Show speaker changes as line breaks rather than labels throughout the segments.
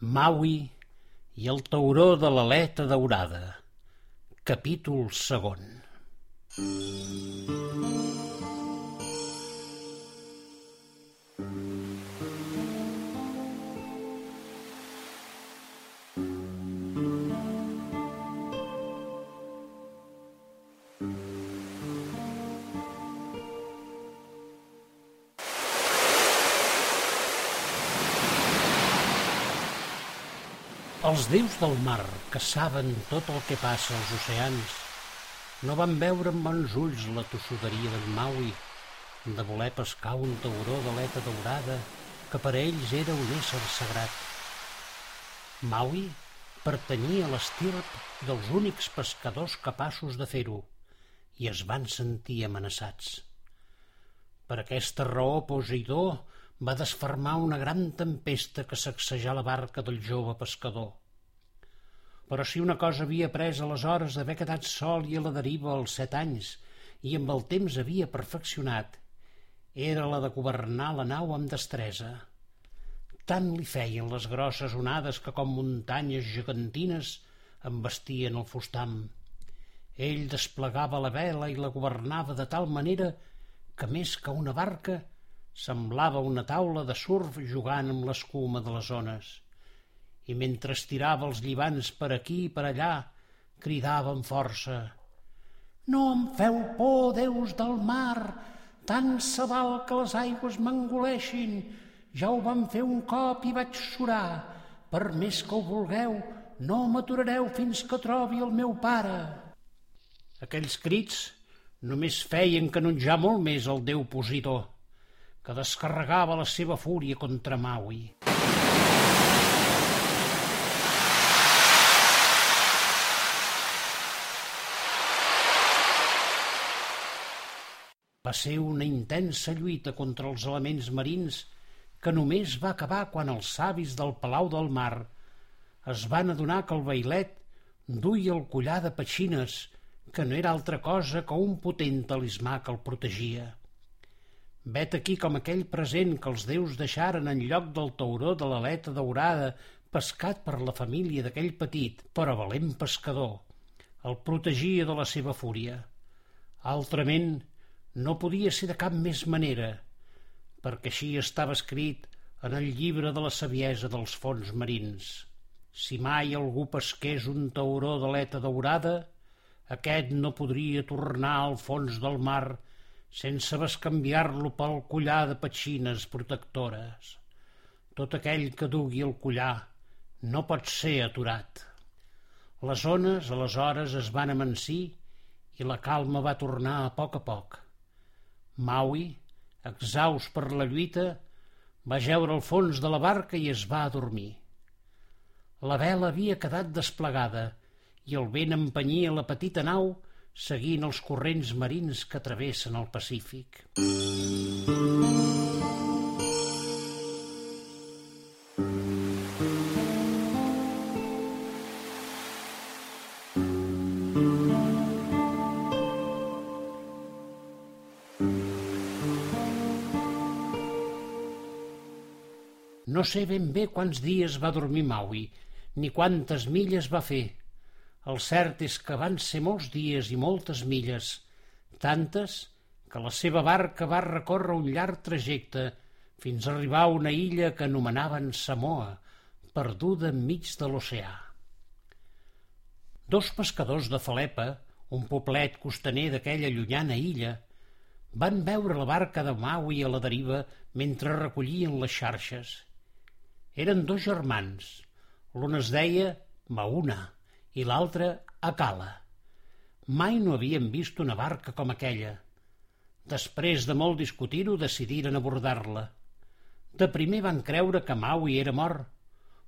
Maui i el tauró de l'aleta daurada. Capítol segon. Els déus del mar, que saben tot el que passa als oceans, no van veure amb bons ulls la tossuderia d'en Maui de voler pescar un tauró d'aleta daurada que per a ells era un ésser sagrat. Maui pertanyia a l'estirp dels únics pescadors capaços de fer-ho i es van sentir amenaçats. Per aquesta raó Poseidó va desfermar una gran tempesta que sacsejà la barca del jove pescador. Però si una cosa havia pres aleshores d'haver quedat sol i a la deriva als set anys i amb el temps havia perfeccionat, era la de governar la nau amb destresa. Tant li feien les grosses onades que com muntanyes gegantines embestien el fustam. Ell desplegava la vela i la governava de tal manera que més que una barca Semblava una taula de surf jugant amb l'escuma de les ones. I mentre estirava els llibans per aquí i per allà, cridava amb força «No em feu por, déus del mar! Tant se val que les aigües m'engoleixin! Ja ho vam fer un cop i vaig surar. Per més que ho vulgueu, no m'aturareu fins que trobi el meu pare!» Aquells crits només feien canonjar molt més el déu Posidor que descarregava la seva fúria contra Maui. Va ser una intensa lluita contra els elements marins que només va acabar quan els savis del Palau del Mar es van adonar que el bailet duia el collar de petxines que no era altra cosa que un potent talismà que el protegia. Vet aquí com aquell present que els déus deixaren en lloc del tauró de l'aleta daurada pescat per la família d'aquell petit però valent pescador. El protegia de la seva fúria. Altrament, no podia ser de cap més manera, perquè així estava escrit en el llibre de la saviesa dels fons marins. Si mai algú pesqués un tauró d'aleta daurada, aquest no podria tornar al fons del mar sense bescanviar-lo pel collar de petxines protectores. Tot aquell que dugui el collar no pot ser aturat. Les ones, aleshores, es van amansir i la calma va tornar a poc a poc. Maui, exhaust per la lluita, va jeure al fons de la barca i es va adormir. La vela havia quedat desplegada i el vent empenyia la petita nau seguint els corrents marins que travessen el Pacífic. No sé ben bé quants dies va dormir Maui, ni quantes milles va fer, el cert és que van ser molts dies i moltes milles, tantes que la seva barca va recórrer un llarg trajecte fins a arribar a una illa que anomenaven Samoa, perduda enmig de l'oceà. Dos pescadors de Falepa, un poblet costaner d'aquella llunyana illa, van veure la barca de Maui a la deriva mentre recollien les xarxes. Eren dos germans. L'un es deia Mauna i l'altre a cala. Mai no havien vist una barca com aquella. Després de molt discutir-ho, decidiren abordar-la. De primer van creure que Maui era mort,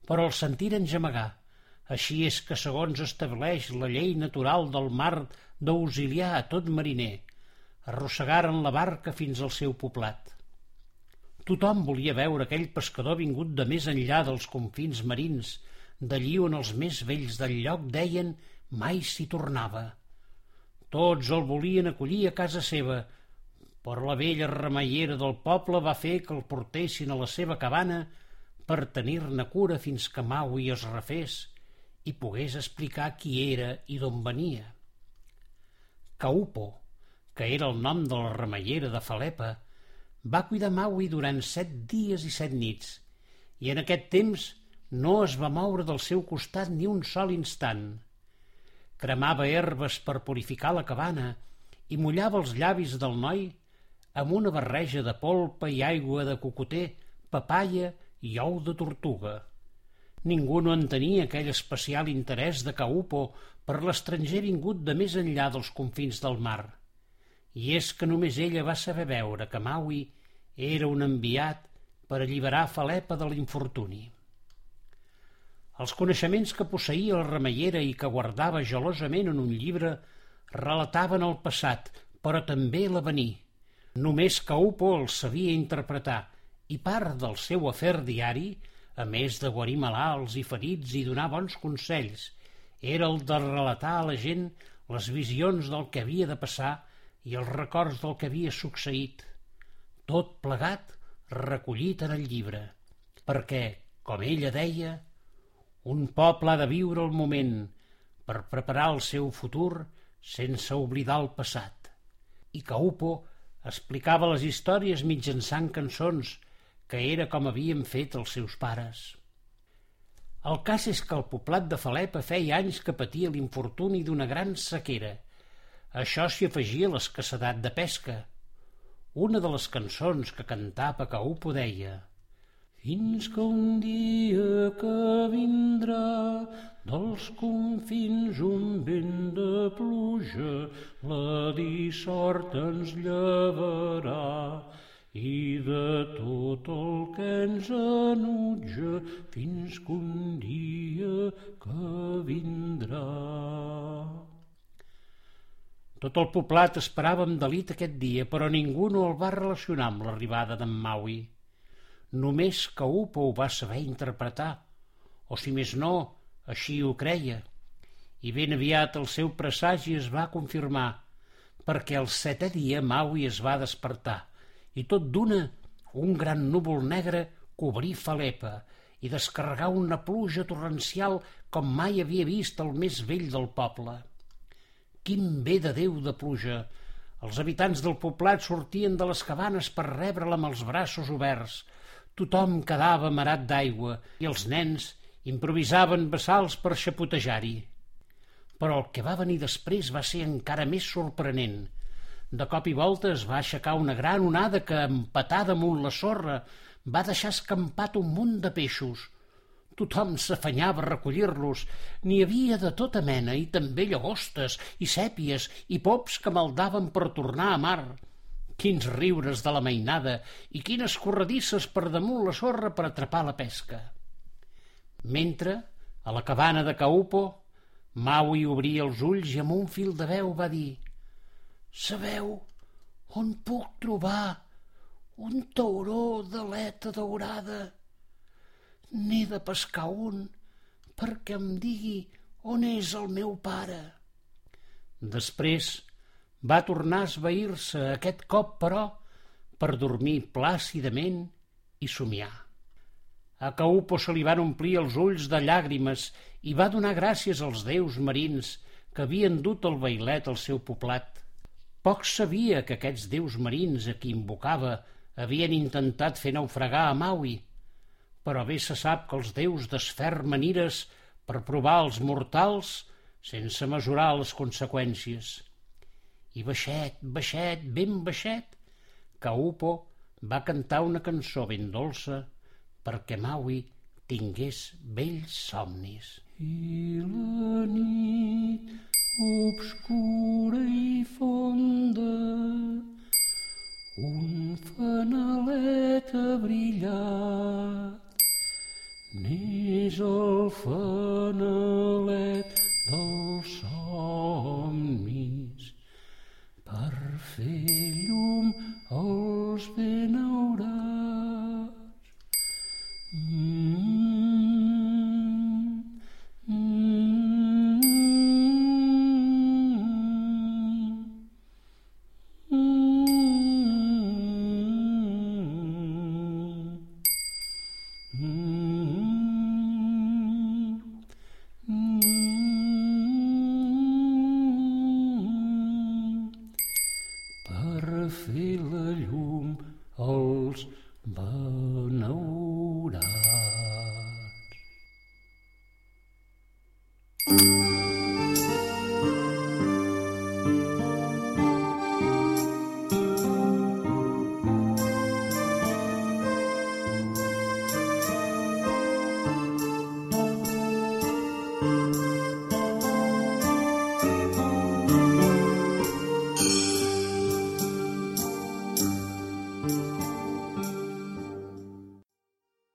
però el sentiren gemegar. Així és que, segons estableix la llei natural del mar d'auxiliar a tot mariner, arrossegaren la barca fins al seu poblat. Tothom volia veure aquell pescador vingut de més enllà dels confins marins d'allí on els més vells del lloc deien mai s'hi tornava. Tots el volien acollir a casa seva, però la vella remeiera del poble va fer que el portessin a la seva cabana per tenir-ne cura fins que Maui es refés i pogués explicar qui era i d'on venia. Caupo, que era el nom de la remeiera de Falepa, va cuidar Maui durant set dies i set nits, i en aquest temps no es va moure del seu costat ni un sol instant. Cremava herbes per purificar la cabana i mullava els llavis del noi amb una barreja de polpa i aigua de cocoter, papaia i ou de tortuga. Ningú no entenia aquell especial interès de Caupo per l'estranger vingut de més enllà dels confins del mar. I és que només ella va saber veure que Maui era un enviat per alliberar Falepa de l'infortuni. Els coneixements que posseïa la remeiera i que guardava gelosament en un llibre relataven el passat, però també l'avenir. Només Caupo el sabia interpretar i part del seu afer diari a més de guarir malalts i ferits i donar bons consells, era el de relatar a la gent les visions del que havia de passar i els records del que havia succeït. Tot plegat recollit en el llibre, perquè, com ella deia, un poble ha de viure el moment per preparar el seu futur sense oblidar el passat. I Caupo explicava les històries mitjançant cançons que era com havien fet els seus pares. El cas és que el poblat de Falepa feia anys que patia l'infortuni d'una gran sequera. això s'hi afegia l'escassedat de pesca. Una de les cançons que cantava Caupo deia fins que un dia que vindrà dels confins un vent de pluja la dissort ens llevarà i de tot el que ens enutja fins que un dia que vindrà. Tot el poblat esperava amb delit aquest dia, però ningú no el va relacionar amb l'arribada d'en Maui. Només que Upa ho va saber interpretar, o si més no, així ho creia. I ben aviat el seu presagi es va confirmar, perquè el setè dia Maui es va despertar i tot d'una un gran núvol negre cobrí Falepa i descarregar una pluja torrencial com mai havia vist el més vell del poble. Quin bé de Déu de pluja! Els habitants del poblat sortien de les cabanes per rebre-la amb els braços oberts. Tothom quedava marat d'aigua i els nens improvisaven vessals per xapotejar-hi. Però el que va venir després va ser encara més sorprenent – de cop i volta es va aixecar una gran onada que, empatada amunt la sorra, va deixar escampat un munt de peixos. Tothom s'afanyava a recollir-los. N'hi havia de tota mena, i també llagostes, i sèpies, i pops que maldaven per tornar a mar. Quins riures de la mainada i quines corredisses per damunt la sorra per atrapar la pesca. Mentre, a la cabana de Caupo, Maui obria els ulls i amb un fil de veu va dir Sabeu on puc trobar un tauró d'aleta daurada? N'he de pescar un perquè em digui on és el meu pare. Després va tornar a esvair-se aquest cop, però, per dormir plàcidament i somiar. A Caupo se li van omplir els ulls de llàgrimes i va donar gràcies als déus marins que havien dut el bailet al seu poblat. Poc sabia que aquests déus marins a qui invocava havien intentat fer naufragar a Maui, però bé se sap que els déus desfermen ires per provar els mortals sense mesurar les conseqüències. I baixet, baixet, ben baixet, Kaupo va cantar una cançó ben dolça perquè Maui tingués vells somnis. I la nit obscura i fonda, un fanalet ha brillat. N'és el fanalet Mm.